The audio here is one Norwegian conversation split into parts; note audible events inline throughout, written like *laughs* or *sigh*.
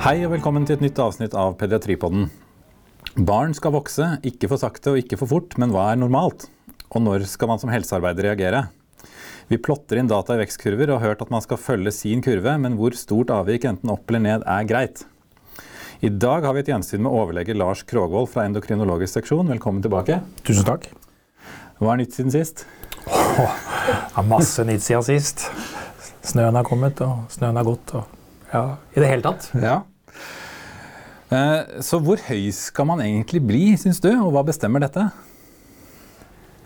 Hei og velkommen til et nytt avsnitt av Pediatripodden. Barn skal vokse, ikke for sakte og ikke for fort, men hva er normalt? Og når skal man som helsearbeider reagere? Vi plotter inn data i vekstkurver og har hørt at man skal følge sin kurve, men hvor stort avvik enten opp eller ned er greit. I dag har vi et gjensyn med overlege Lars Krogvold fra endokrinologisk seksjon. Velkommen tilbake. Tusen takk. Hva er nytt siden sist? Oh, masse nytt siden sist. Snøen har kommet, og snøen har gått. Og, ja, I det hele tatt. Ja. Eh, så hvor høy skal man egentlig bli, syns du, og hva bestemmer dette?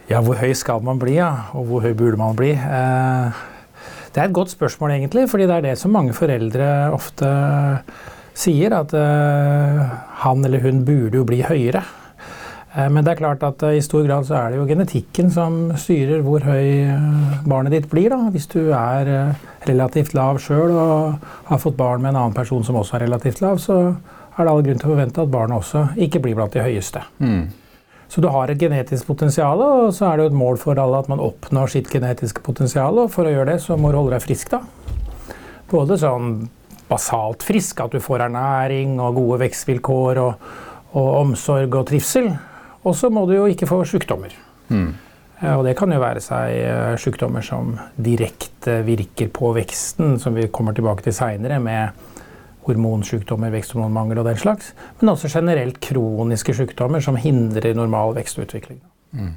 Ja, hvor høy skal man bli, ja? og hvor høy burde man bli? Eh, det er et godt spørsmål, egentlig, fordi det er det som mange foreldre ofte sier, at eh, han eller hun burde jo bli høyere. Men det er klart at i stor grad så er det jo genetikken som styrer hvor høy barnet ditt blir. da. Hvis du er relativt lav sjøl og har fått barn med en annen person som også er relativt lav, så er det all grunn til å forvente at barnet også ikke blir blant de høyeste. Mm. Så du har et genetisk potensial, og så er det jo et mål for alle at man oppnår sitt genetiske potensial. Og for å gjøre det, så må du holde deg frisk, da. Både sånn basalt frisk, at du får ernæring og gode vekstvilkår og, og omsorg og trivsel. Og så må du jo ikke få sykdommer. Mm. Og det kan jo være seg eh, sykdommer som direkte virker på veksten, som vi kommer tilbake til seinere, med hormonsykdommer, veksthormonmangel og den slags. Men også generelt kroniske sykdommer som hindrer normal vekstutvikling. Mm.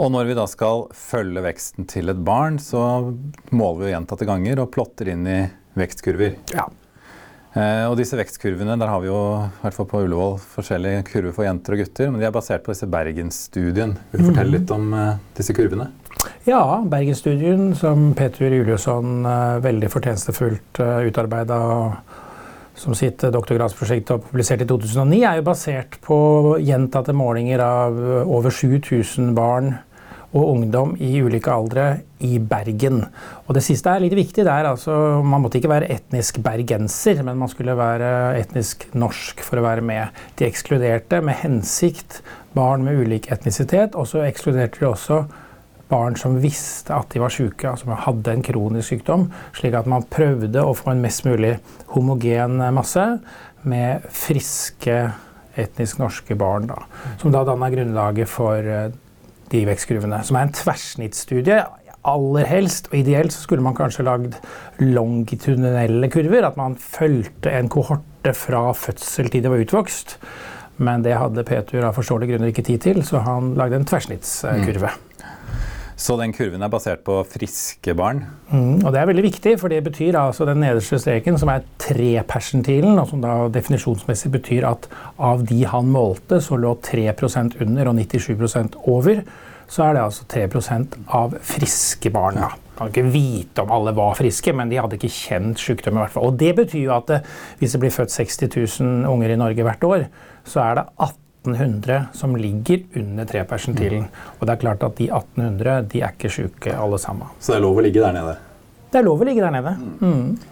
Og når vi da skal følge veksten til et barn, så måler vi gjentatte ganger og plotter inn i vekstkurver. Ja. Eh, og disse vekstkurvene, der har vi jo hvert fall på Ullevål forskjellige kurver for jenter og gutter. Men de er basert på disse Bergensstudien. Vil du fortelle litt om eh, disse kurvene? Ja, Bergensstudien som Peter Juliusson eh, veldig fortjenestefullt uh, utarbeida som sitt doktorgradsprosjekt og publisert i 2009, er jo basert på gjentatte målinger av over 7000 barn og ungdom i ulike aldre i Bergen. Og det siste er litt viktig. det er altså, Man måtte ikke være etnisk bergenser, men man skulle være etnisk norsk for å være med. De ekskluderte med hensikt barn med ulik etnisitet, og så ekskluderte de også barn som visste at de var syke, altså man hadde en kronisk sykdom, slik at man prøvde å få en mest mulig homogen masse med friske etnisk norske barn, da, som da danna grunnlaget for eh, de vekstkurvene. Som er en tversnittsstudie. Aller helst, og ideelt, så skulle man kanskje lagd longitudinelle kurver. At man fulgte en kohorte fra fødsel til de var utvokst. Men det hadde Petur av forståelige grunner ikke tid til, så han lagde en tverrsnittskurve. Mm. Så den kurven er basert på friske barn? Mm, og Det er veldig viktig, for det betyr altså den nederste streken, som er trepersentilen, og som da definisjonsmessig betyr at av de han målte, så lå 3% under og 97% over. Så er det altså 3% av friske barn. Da. Kan ikke vite om alle var friske, men de hadde ikke kjent sykdom. i hvert fall. Og Det betyr jo at det, hvis det blir født 60 000 unger i Norge hvert år, så er det 18 1800 som ligger under trepersentilen. Mm. Og det er klart at de 1800 de er ikke sjuke alle sammen. Så det er lov å ligge der nede? Det er lov å ligge der nede. Mm.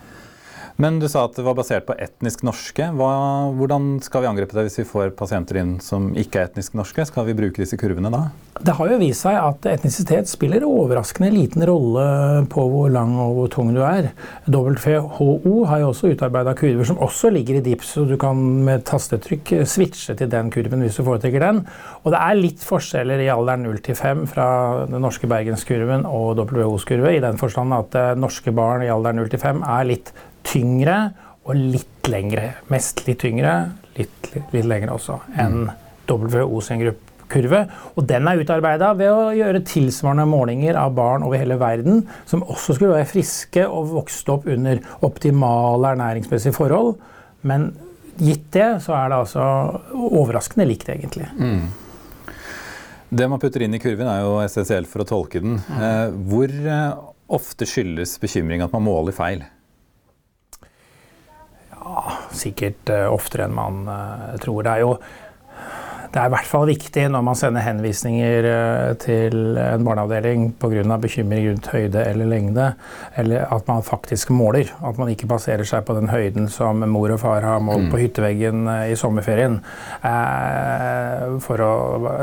Men du sa at det var basert på etnisk norske. Hva, hvordan skal vi angripe det hvis vi får pasienter inn som ikke er etnisk norske? Skal vi bruke disse kurvene da? Det har jo vist seg at etnisitet spiller overraskende liten rolle på hvor lang og hvor tung du er. WHO har jo også utarbeida kurver som også ligger i DIPS, så du kan med tastetrykk switche til den kurven hvis du foretrekker den. Og det er litt forskjeller i alderen 0 til 5 fra den norske bergenskurven og WHOs kurve, i den forstand at eh, norske barn i alderen 0 til 5 er litt tyngre og litt lengre. Mest litt tyngre, litt, litt, litt lengre også enn WHO sin kurve. Og den er utarbeida ved å gjøre tilsvarende målinger av barn over hele verden som også skulle være friske og vokste opp under optimale ernæringsmessige forhold. Men gitt det, så er det altså overraskende likt, egentlig. Mm. Det man putter inn i kurven, er jo essensielt for å tolke den. Mm. Eh, hvor eh, ofte skyldes bekymring at man måler feil? Sikkert uh, oftere enn man uh, tror. Det er jo det er i hvert fall viktig når man sender henvisninger uh, til en barneavdeling pga. bekymring rundt høyde eller lengde, eller at man faktisk måler. At man ikke baserer seg på den høyden som mor og far har målt mm. på hytteveggen i sommerferien. for å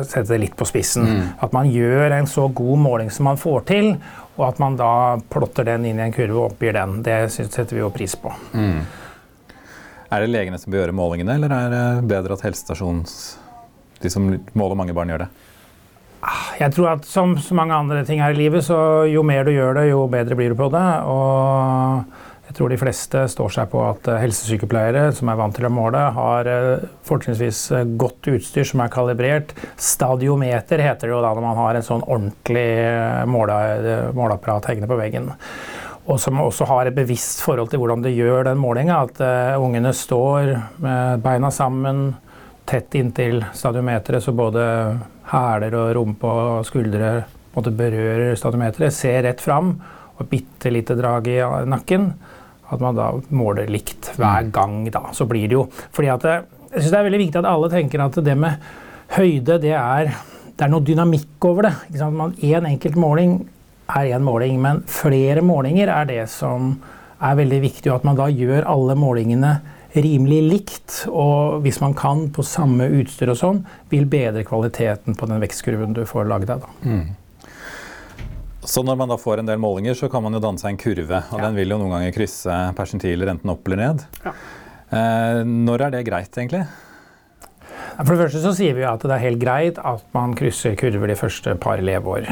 sette det litt på spissen. Mm. At man gjør en så god måling som man får til, og at man da plotter den inn i en kurve og oppgir den. Det setter vi jo pris på. Er det legene som bør gjøre målingene, eller er det bedre at helsestasjons... De som måler mange barn, gjør det? Jeg tror at som så mange andre ting her i livet, så jo mer du gjør det, jo bedre blir du på det. Og jeg tror de fleste står seg på at eh, helsesykepleiere som er vant til å måle, har eh, fortrinnsvis eh, godt utstyr som er kalibrert. Stadiometer heter det jo da når man har en sånn ordentlig måle, måleapparat hengende på veggen og som også har et bevisst forhold til hvordan de gjør den målinga. At uh, ungene står med beina sammen, tett inntil stadiometeret, så både hæler og rumpe og skuldre måtte berører stadiometeret, ser rett fram og bitte lite drag i nakken. At man da måler likt hver mm. gang, da. Så blir det jo Fordi at eh, jeg syns det er veldig viktig at alle tenker at det med høyde, det er, det er noe dynamikk over det. Ikke sant? Én en enkelt måling er én måling, men flere målinger er det som er veldig viktig, og at man da gjør alle målingene rimelig likt. Og hvis man kan på samme utstyr og sånn, vil bedre kvaliteten på den vekstkurven du får lagd deg. Mm. Så når man da får en del målinger, så kan man jo danne seg en kurve. Og ja. den vil jo noen ganger krysse persentiler enten opp eller ned. Ja. Eh, når er det greit, egentlig? For det første så sier vi at det er helt greit at man krysser kurver de første par leveår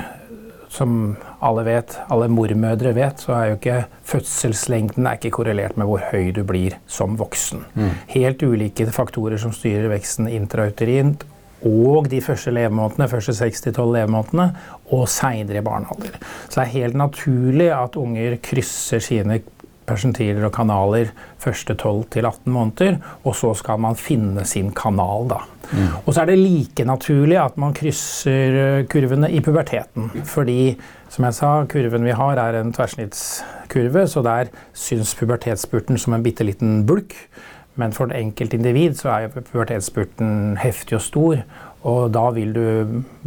som alle vet, alle mormødre vet, så er jo ikke fødselslengden er ikke korrelert med hvor høy du blir som voksen. Mm. Helt ulike faktorer som styrer veksten intrauterint og de første levemånedene, første 6-12 levemånedene, og seinere i barnealder. Så det er helt naturlig at unger krysser sine persentiler og kanaler første 12-18 måneder, og så skal man finne sin kanal, da. Mm. Og så er det like naturlig at man krysser eh, kurvene i puberteten. Fordi, som jeg sa, kurven vi har er en tverrsnittskurve, så der syns pubertetsspurten som en bitte liten bulk. Men for det enkelte individ så er pubertetsspurten heftig og stor. Og da vil du,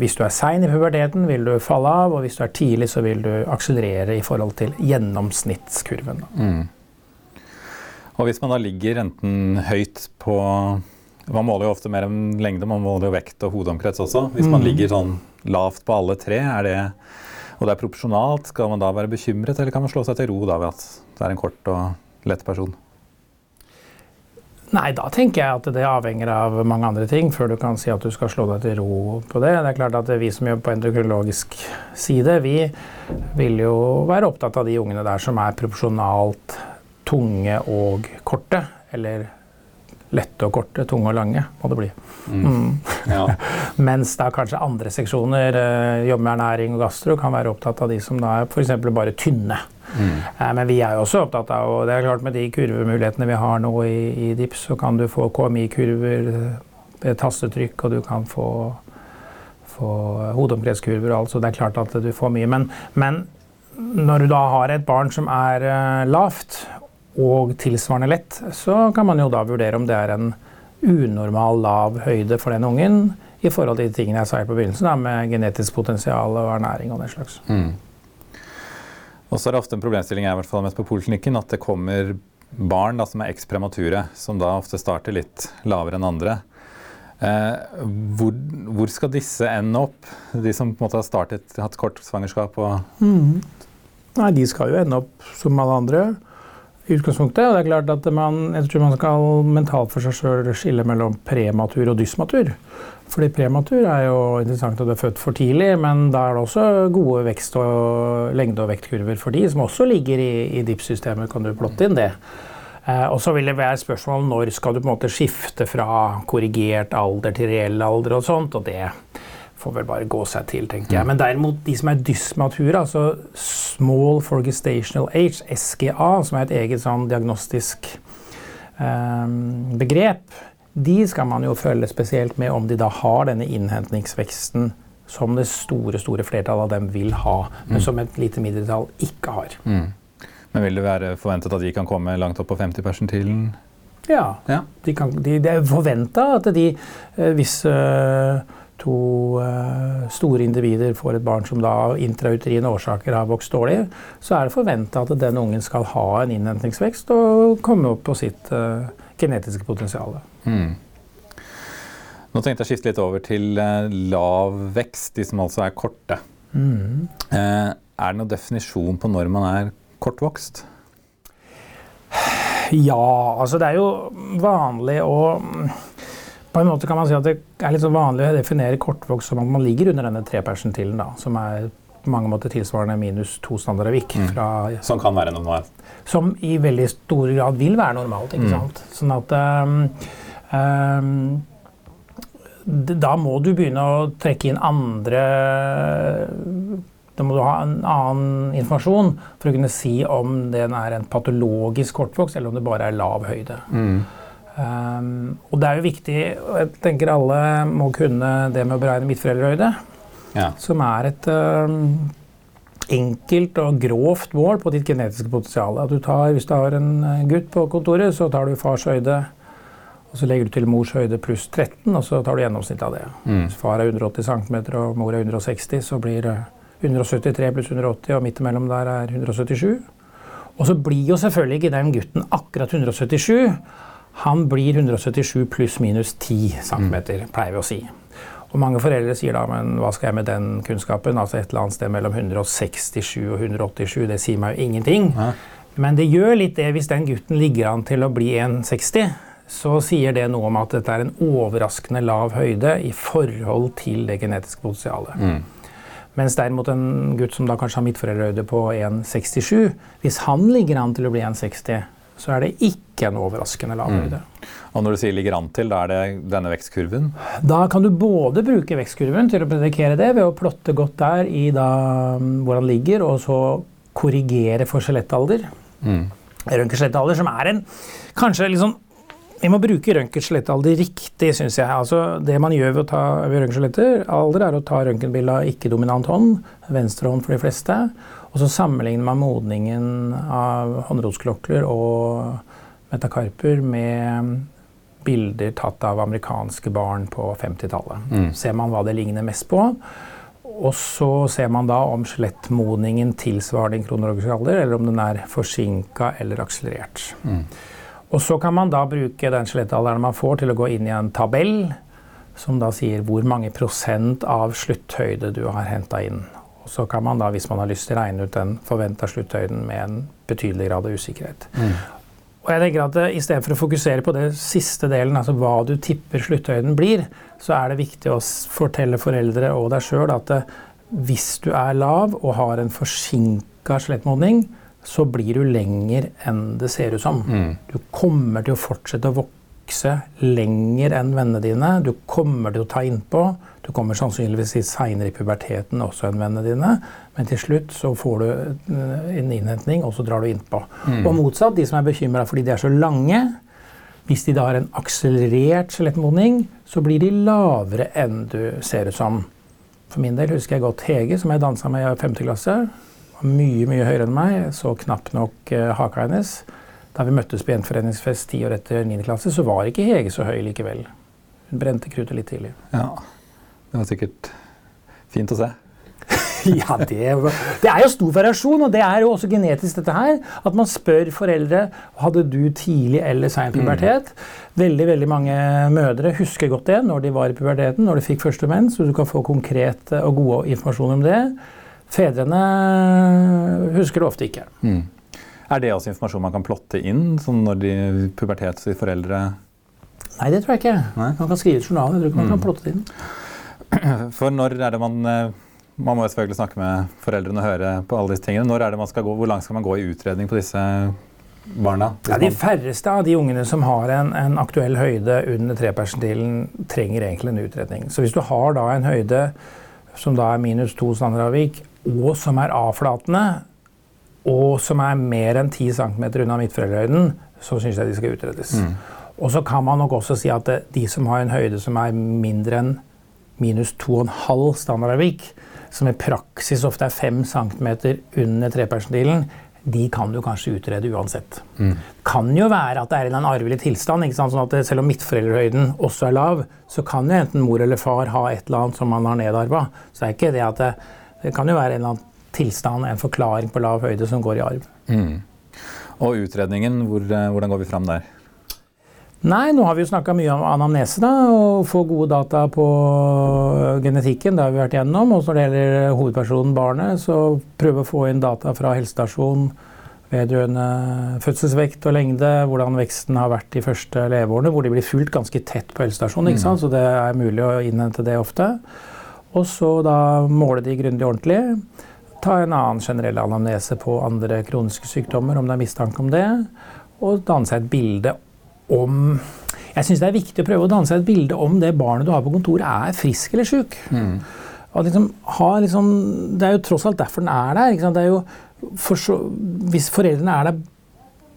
hvis du er sein i puberteten, vil du falle av. Og hvis du er tidlig, så vil du akselerere i forhold til gjennomsnittskurven. Mm. Og hvis man da ligger enten høyt på Man måler jo ofte mer enn lengde, man måler jo vekt og hodeomkrets også. Hvis man mm. ligger sånn lavt på alle tre, er det, og det er proporsjonalt, skal man da være bekymret, eller kan man slå seg til ro da ved at det er en kort og lett person? Nei, da tenker jeg at det avhenger av mange andre ting før du kan si at du skal slå deg til ro på det. Det er klart at Vi som jobber på endokrinologisk side, vi vil jo være opptatt av de ungene der som er proporsjonalt tunge og korte. Eller lette og korte, tunge og lange, må det bli. Mm. Mm. Ja. *laughs* Mens da kanskje andre seksjoner, eh, jobber med ernæring og gastro, kan være opptatt av de som da er f.eks. bare tynne. Mm. Eh, men vi er jo også opptatt av, og det er klart med de kurvemulighetene vi har nå i, i DIPS, så kan du få KMI-kurver ved tastetrykk, og du kan få, få hodeomkretskurver og alt, så det er klart at du får mye. Men, men når du da har et barn som er uh, lavt og tilsvarende lett, så kan man jo da vurdere om det er en unormal lav høyde for den ungen i forhold til de tingene jeg sa på begynnelsen, da, med genetisk potensial og ernæring og den slags. Mm. Og så er det ofte en problemstilling jeg i hvert fall mest på poliklinikken, at det kommer barn da, som er ekspremature, som da ofte starter litt lavere enn andre. Eh, hvor, hvor, skal disse ende opp, de som på en måte har startet, hatt kort svangerskap? Og mm. Nei, de skal jo ende opp som alle andre i utgangspunktet. Og det er klart at man, jeg tror man skal mentalt for seg sjøl skille mellom prematur og dysmatur. Fordi prematur er jo interessant at du er født for tidlig, men da er det også gode vekst- og lengde- og vektkurver for de, som også ligger i, i DIPS-systemet. Kan du plotte inn det? Eh, og så vil det være spørsmål om når skal du på en måte skifte fra korrigert alder til reell alder og sånt. og det får vel bare gå seg til, tenker jeg. Mm. Men derimot de som er dysmature, altså small Forgestational age, SGA, som er et eget sånn diagnostisk um, begrep, de skal man jo følge spesielt med om de da har denne innhentningsveksten som det store store flertallet av dem vil ha, men mm. som et lite mindretall ikke har. Mm. Men vil det være forventet at de kan komme langt opp på 50-persentilen? Ja. ja. De kan, de, det er forventa at de, eh, hvis uh, to uh, store individer får et barn som da av intrauterine årsaker har vokst dårlig, så er det forventa at den ungen skal ha en innhentingsvekst og komme opp på sitt uh, genetiske potensial. Mm. Nå tenkte jeg å skifte litt over til uh, lav vekst, de som altså er korte. Mm. er det noen definisjon på når man er kortvokst? Ja, altså det er jo vanlig å På en måte kan man si at det er litt så vanlig å definere kortvokst som at man ligger under denne trepersentilen, da, som er på mange måter tilsvarende minus to standarder vik. Mm. Som kan være normalt? Som i veldig stor grad vil være normalt. ikke mm. sant? Sånn at um, um, Da må du begynne å trekke inn andre da må du ha en annen informasjon for å kunne si om den er en patologisk kortvokst, eller om det bare er lav høyde. Mm. Um, og det er jo viktig, og jeg tenker alle må kunne det med å beregne midtforeldrehøyde, ja. som er et um, enkelt og grovt mål på ditt genetiske potensial. At du tar, hvis du har en gutt på kontoret, så tar du fars høyde. Og så legger du til mors høyde pluss 13, og så tar du gjennomsnittet av det. Mm. Hvis far er 180 cm og mor er 160, så blir det 173 pluss 180, og midt imellom der er 177. Og så blir jo selvfølgelig ikke den gutten akkurat 177. Han blir 177 pluss minus 10 cm, mm. pleier vi å si. Og mange foreldre sier da men hva skal jeg med den kunnskapen? Altså et eller annet sted mellom 167 og 187, det sier meg jo ingenting. Ja. Men det gjør litt det hvis den gutten ligger an til å bli 1,60. Så sier det noe om at dette er en overraskende lav høyde i forhold til det genetiske potensialet. Mm. Mens derimot en gutt som da kanskje har midtforeldrehøyde på 1,67, hvis han ligger an til å bli 1,60, så er det ikke en overraskende lav mm. høyde. Mm. Og når du sier 'ligger an til', da er det denne vekstkurven? Da kan du både bruke vekstkurven til å predikere det ved å plotte godt der i da, mm, hvor han ligger, og så korrigere for skjelettalder. Mm. Røntgenskjelettalder, som er en kanskje sånn vi må bruke røntgenskjelettalder riktig, syns jeg. Altså, det man gjør ved å ta røntgenskjelettalder, er å ta røntgenbilde av ikke-dominant hånd, venstre hånd for de fleste, og så sammenligner man modningen av håndrotsklokler og metakarper med bilder tatt av amerikanske barn på 50-tallet. Mm. Ser man hva det ligner mest på. Og så ser man da om skjelettmodningen tilsvarer din kronologiske alder, eller om den er forsinka eller akselerert. Mm. Og så kan man da bruke den skjelettalderen man får, til å gå inn i en tabell som da sier hvor mange prosent av slutthøyde du har henta inn. Og så kan man da, hvis man har lyst til, regne ut den forventa slutthøyden med en betydelig grad av usikkerhet. Mm. Og jeg tenker at eh, I stedet for å fokusere på det siste delen, altså hva du tipper slutthøyden blir, så er det viktig å fortelle foreldre og deg sjøl at eh, hvis du er lav og har en forsinka skjelettmodning, så blir du lenger enn det ser ut som. Mm. Du kommer til å fortsette å vokse lenger enn vennene dine. Du kommer til å ta innpå. Du kommer sannsynligvis seinere i puberteten også enn vennene dine. Men til slutt så får du eh, en innhentning, og så drar du innpå. Mm. Og motsatt, de som er bekymra fordi de er så lange. Hvis de da har en akselerert skjelettmodning, så blir de lavere enn du ser ut som. For min del husker jeg godt Hege, som jeg dansa med i 5. klasse mye mye høyere enn meg, så knapt nok uh, haka hennes. Da vi møttes på gjenforeningsfest ti år etter 9. klasse, så var ikke Hege så høy likevel. Hun brente kruttet litt tidlig. Ja, Det var sikkert fint å se. *laughs* ja, det, det, er jo stor variasjon, og det er jo også genetisk, dette her. At man spør foreldre hadde du tidlig eller sein pubertet. Mm. Veldig veldig mange mødre husker godt det når de var i puberteten, når de fikk første mens. Så du kan få konkret og god informasjon om det. Fedrene husker det ofte ikke. Mm. Er det også informasjon man kan plotte inn sånn når de pubertetsforeldre Nei, det tror jeg ikke. Nei? Man kan skrive ut journalen. Jeg tror ikke man mm. kan plotte det inn. *clears throat* For når er det man eh, Man må jo selvfølgelig snakke med foreldrene og høre på alle disse tingene. Når er det man skal gå, Hvor langt skal man gå i utredning på disse barna? Ja, de færreste av de ungene som har en, en aktuell høyde under trepersentilen, trenger egentlig en utredning. Så hvis du har da en høyde som da er minus to standardavvik, og som er avflatende, og som er mer enn 10 cm unna midtforeldrehøyden, så syns jeg de skal utredes. Mm. Og så kan man nok også si at de som har en høyde som er mindre enn minus 2,5 standardavvik, som i praksis ofte er 5 cm under trepersentilen, de kan du kanskje utrede uansett. Mm. kan jo være at det er en arvelig tilstand. sånn at Selv om midtforeldrehøyden også er lav, så kan jo enten mor eller far ha et eller annet som man har nedarva. Så det er ikke det at det, det kan jo være en eller annen tilstand, en forklaring på lav høyde som går i arv. Mm. Og utredningen, hvor, eh, hvordan går vi fram der? Nei, nå har vi jo snakka mye om anamnese da, og få gode data på genetikken. Det har vi vært gjennom. Og når det gjelder hovedpersonen barnet, så prøve å få inn data fra helsestasjon, vedrørende fødselsvekt og lengde, hvordan veksten har vært de første leveårene, hvor de blir fulgt ganske tett på helsestasjonen, ikke sant? så det er mulig å innhente det ofte. Og så da måle de grundig ordentlig. Ta en annen generell anamnese på andre kroniske sykdommer, om det er mistanke om det. Og danne seg et bilde om Jeg syns det er viktig å prøve å danne seg et bilde om det barnet du har på kontoret, er frisk eller sjuk. Mm. Liksom, liksom, det er jo tross alt derfor den er der. Det er jo for så, hvis foreldrene er der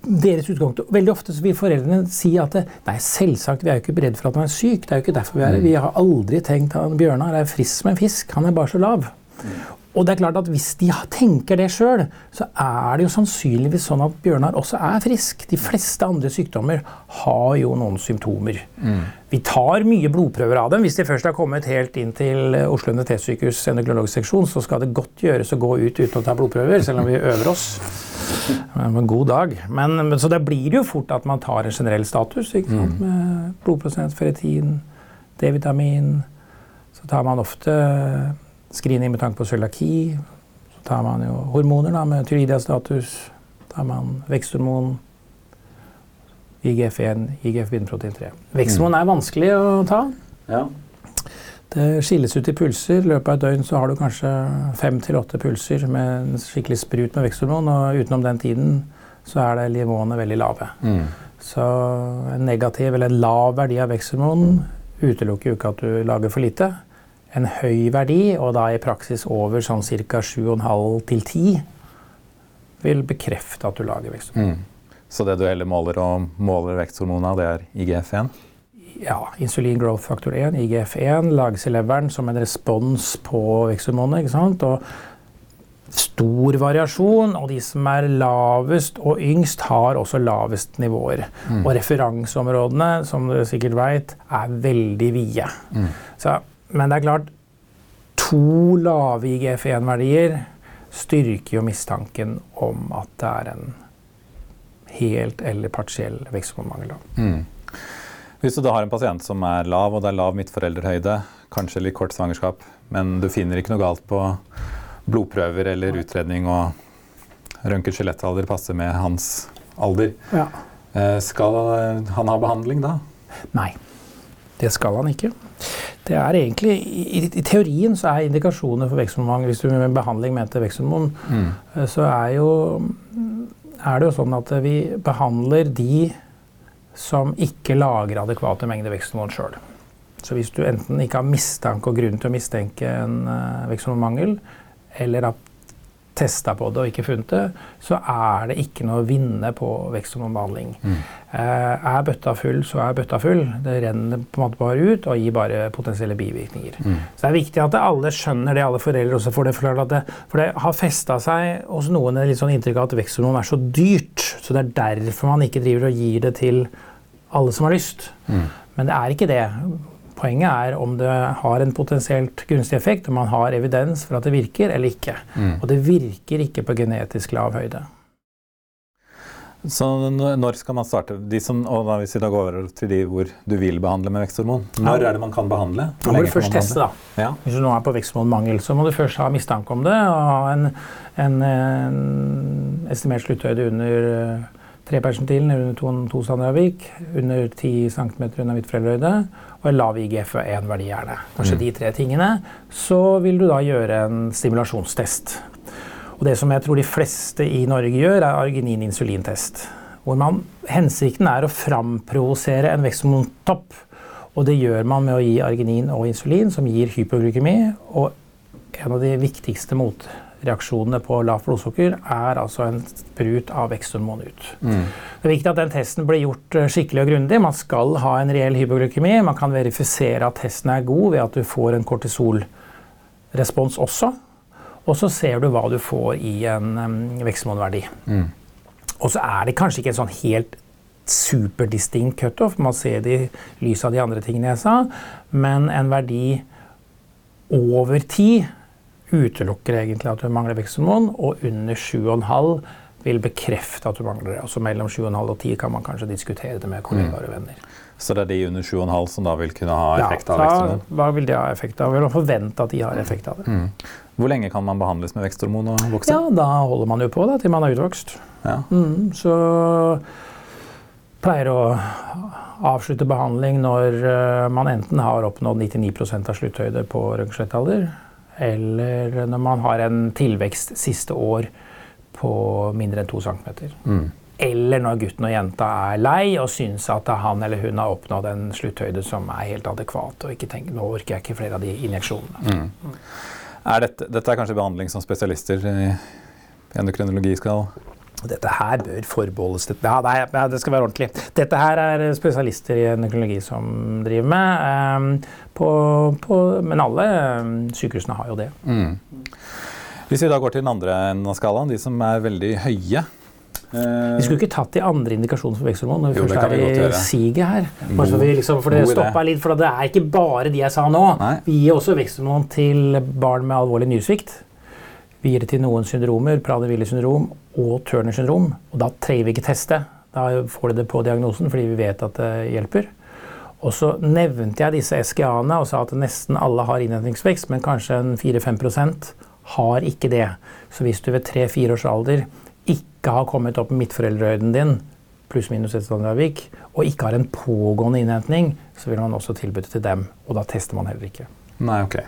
deres utgangspunkt. Veldig ofte vil foreldrene si at det, nei, selvsagt, vi er jo ikke redd for at han er syk. det er jo ikke derfor Vi er mm. Vi har aldri tenkt at Bjørnar er frisk som en fisk. Han er bare så lav. Mm. Og det er klart at Hvis de tenker det sjøl, så er det jo sannsynligvis sånn at Bjørnar også er frisk. De fleste andre sykdommer har jo noen symptomer. Mm. Vi tar mye blodprøver av dem. Hvis de først har kommet helt inn til Oslo universitetssykehus endokrinologisk seksjon, så skal det godt gjøres å gå ut uten å ta blodprøver, selv om vi øver oss. En god dag. Men, så det blir jo fort at man tar en generell status. ikke sant? Mm. Med blodprosent, ferritin, D-vitamin. Så tar man ofte screening med tanke på cøliaki. Så tar man jo hormoner da, med tyridiastatus. tar man veksthormon, IGF-1, IGF-bindeprotein 3. Veksthormon er vanskelig å ta. Ja. Det skilles ut i pulser. I løpet av et døgn så har du kanskje fem til åtte pulser med en skikkelig sprut med veksthormon, og utenom den tiden så er det nivåene veldig lave. Mm. Så en negativ eller en lav verdi av veksthormon utelukker jo ikke at du lager for lite en høy verdi, og da i praksis over sånn ca. 7,5 til 10, vil bekrefte at du lager veksthormon. Mm. Så det du heller måler og måler veksthormonene, det er IGF-1? Ja, insulin growth factor 1, IGF-1, lages i leveren som en respons på veksthormonet. ikke sant? Og stor variasjon, og de som er lavest og yngst, har også lavest nivåer. Mm. Og referanseområdene, som du sikkert veit, er veldig vide. Mm. Så men det er klart, to lave IGF-1-verdier styrker jo mistanken om at det er en helt eller partiell veksthormonmangel. Mm. Hvis du da har en pasient som er lav, og det er lav midtforeldrehøyde, kanskje litt kort svangerskap, men du finner ikke noe galt på blodprøver eller utredning, og røntgen-skjelettalder passer med hans alder, ja. Eh, skal han ha behandling da? Nei, det skal han ikke. Det er egentlig, i, i, teorien så er indikasjoner for veksthormon Hvis du med behandling mente veksthormon, mm. Eh, så er, jo, er det jo sånn at vi behandler de som ikke lager adekvate mengder veksthormon sjøl. Så hvis du enten ikke har mistanke og grunn til å mistenke en uh, veksthormonmangel, eller at testa på det og ikke funnet det, så er det ikke noe å vinne på veksthormonbehandling. Mm. Eh, er bøtta full, så er bøtta full. Det renner på en måte bare ut og gir bare potensielle bivirkninger. Mm. Så det er viktig at alle skjønner det, alle foreldre også får det forklart. Det, for det har festa seg hos noen et litt sånn inntrykk av at veksthormon er så dyrt. Så det er derfor man ikke driver og gir det til alle som har lyst. Mm. Men det er ikke det. Poenget er om det har en potensielt gunstig effekt, om man har evidens for at det virker eller ikke. Mm. Og det virker ikke på genetisk lav høyde. Så når skal man starte? Som, og da, hvis vi da går over til de hvor du vil behandle med veksthormon, når er det man kan behandle? Hvor må du først teste, da. Ja. Hvis du nå er på veksthormonmangel, så må du først ha mistanke om det og ha en, en, en estimert slutthøyde under 3 persentilen under 2, 2 standardavvik, under 10 cm under midtforeldrehøyde og en lav IGF-1-verdi gjerne. Kanskje mm. de tre tingene. Så vil du da gjøre en stimulasjonstest. Og det som jeg tror de fleste i Norge gjør, er arginin-insulintest. Hvor man, hensikten er å framprovosere en veksthormontopp. Og det gjør man med å gi arginin og insulin, som gir hypoglykemi. Og en av de viktigste mot reaksjonene på lavt blodsukker, er altså en sprut av veksthormon ut. Mm. Det er viktig at den testen blir gjort eh, skikkelig og grundig. Man skal ha en reell hypoglykemi. Man kan verifisere at testen er god ved at du får en kortisolrespons også. Og så ser du hva du får i en um, veksthormonverdi. Mm. Og så er det kanskje ikke en sånn helt superdistinkt cutoff, man ser det i lys av de andre tingene jeg sa, men en verdi over tid utelukker egentlig at du mangler veksthormon, og under 7,5 vil bekrefte at du mangler det. Altså mellom 7,5 og 10 kan man kanskje diskutere det med kollegaer og venner. Så det er de under 7,5 som da vil kunne ha effekt av ja, veksthormon? da, hva vil de ha effekt av? Vil man forvente at de har effekt av det? Mm. Hvor lenge kan man behandles med veksthormon og vokse? Ja, da holder man jo på da, til man er utvokst. Ja. Mm, så pleier å avslutte behandling når eh, man enten har oppnådd 99% av slutthøyde på røntgenslettalder, eller når man har en tilvekst siste år på mindre enn 2 cm. Mm. Eller når gutten og jenta er lei og syns at han eller hun har oppnådd en slutthøyde som er helt adekvat, og ikke tenker nå orker jeg ikke flere av de injeksjonene. Mm. Er dette, dette er kanskje behandling som spesialister i endokrinologi skal Dette her bør forbeholdes det. Ja, nei, det skal være ordentlig. Dette her er spesialister i endokrinologi som driver med. ehm, på, på, men alle ehm, sykehusene har jo det. mm. Hvis vi da går til den andre enden av skalaen, de som er veldig høye eh, Vi skulle ikke tatt de andre indikasjonene for veksthormon når vi Jo, først er vi i siget her. Bare så vi liksom, for det stopper stoppa litt, for det er ikke bare de jeg sa nå. Nei. Vi gir også veksthormon til barn med alvorlig nyresvikt. Vi gir det til noen syndromer, Prader-Willi syndrom og Turner syndrom. Og da trenger vi ikke teste. Da får de det på diagnosen fordi vi vet at det hjelper. Og så nevnte jeg disse SGA-ene og sa at nesten alle har innhentingsvekst, men kanskje en 4-5% har ikke det. Så hvis du ved 3-4 års alder ikke har kommet opp med midtforeldrehøyden din, pluss-minus et standardavvik, og ikke har en pågående innhentning, så vil man også tilby det til dem. Og da tester man heller ikke. Nei, ok.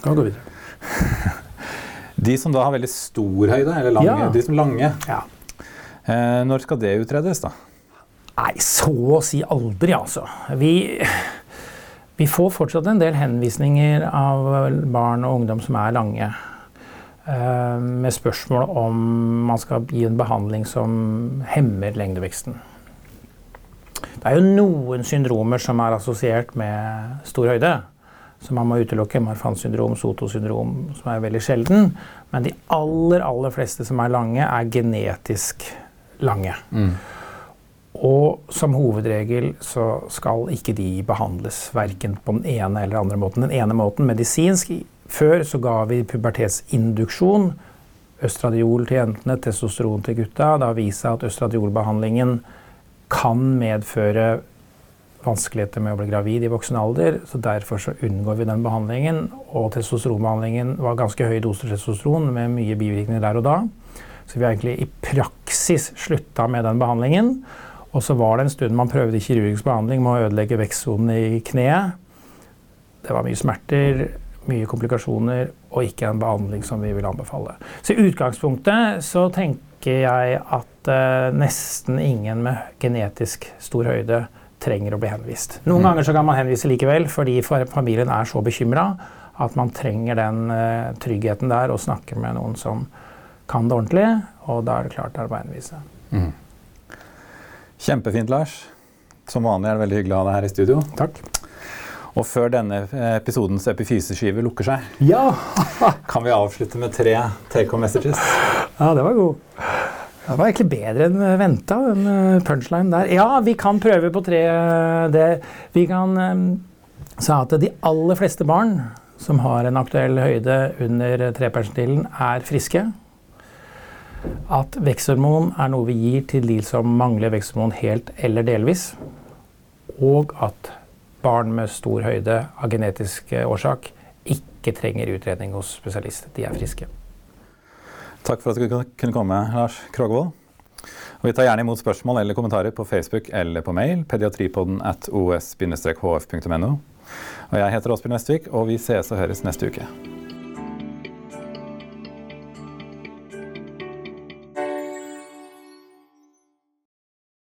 Kan vi gå videre. *laughs* De som da har veldig stor høyde, eller lange, Ja. de som lange, Ja. eh, når skal det utredes, da? Nei, så å si aldri, altså. Vi, vi får fortsatt en del henvisninger av barn og ungdom som er lange. eh, Med spørsmål om man skal gi en behandling som hemmer lengdeveksten. Det er jo noen syndromer som er assosiert med stor høyde. Som man må utelukke. Marfans syndrom, Soto-syndrom, som er veldig sjelden. Men de aller, aller fleste som er lange, er genetisk lange. Mm. Og som hovedregel så skal ikke de behandles verken på den ene eller andre måten. Den ene måten medisinsk. Før så ga vi pubertetsinduksjon. Østradiol til jentene, testosteron til gutta. Det har vist seg at østradiolbehandlingen kan medføre vanskeligheter med å bli gravid i voksen alder. så Derfor så unngår vi den behandlingen. Og testosteronbehandlingen var ganske høy doser testosteron med mye bivirkninger der og da. Så vi har egentlig i praksis slutta med den behandlingen. Og så var det en stund man prøvde kirurgisk behandling med å ødelegge vekstsonen i kneet. Det var mye smerter, mye komplikasjoner og ikke en behandling som vi vil anbefale. Så i utgangspunktet så tenker jeg at eh, nesten ingen med genetisk stor høyde trenger å bli henvist. Noen ganger så kan man henvise likevel, fordi familien er så bekymra at man trenger den uh, tryggheten der og snakke med noen som kan det ordentlig, og da er det klart det er å henvise. Mm. Kjempefint, Lars. Som vanlig er det veldig hyggelig å ha deg her i studio. Takk. Og før denne episodens epifyseskive lukker seg, Ja! *laughs* kan vi avslutte med tre take home messages. Ja, det var god. Det var egentlig bedre enn venta, den eh, punchline der. Ja, vi kan prøve på tre eh, det. Vi kan eh, sa at de aller fleste barn som har en aktuell høyde under trepercentilen, er friske. At veksthormon er noe vi gir til de som mangler veksthormon helt eller delvis. Og at barn med stor høyde av genetisk eh, årsak ikke trenger utredning hos spesialist. De er friske. Takk for at du kunne komme, Lars Krogvold. Og vi tar gjerne imot spørsmål eller kommentarer på Facebook eller på mail. pediatripodden at os-hf.no. Og jeg heter Åsbjørn Vestvik, og vi ses og høres neste uke.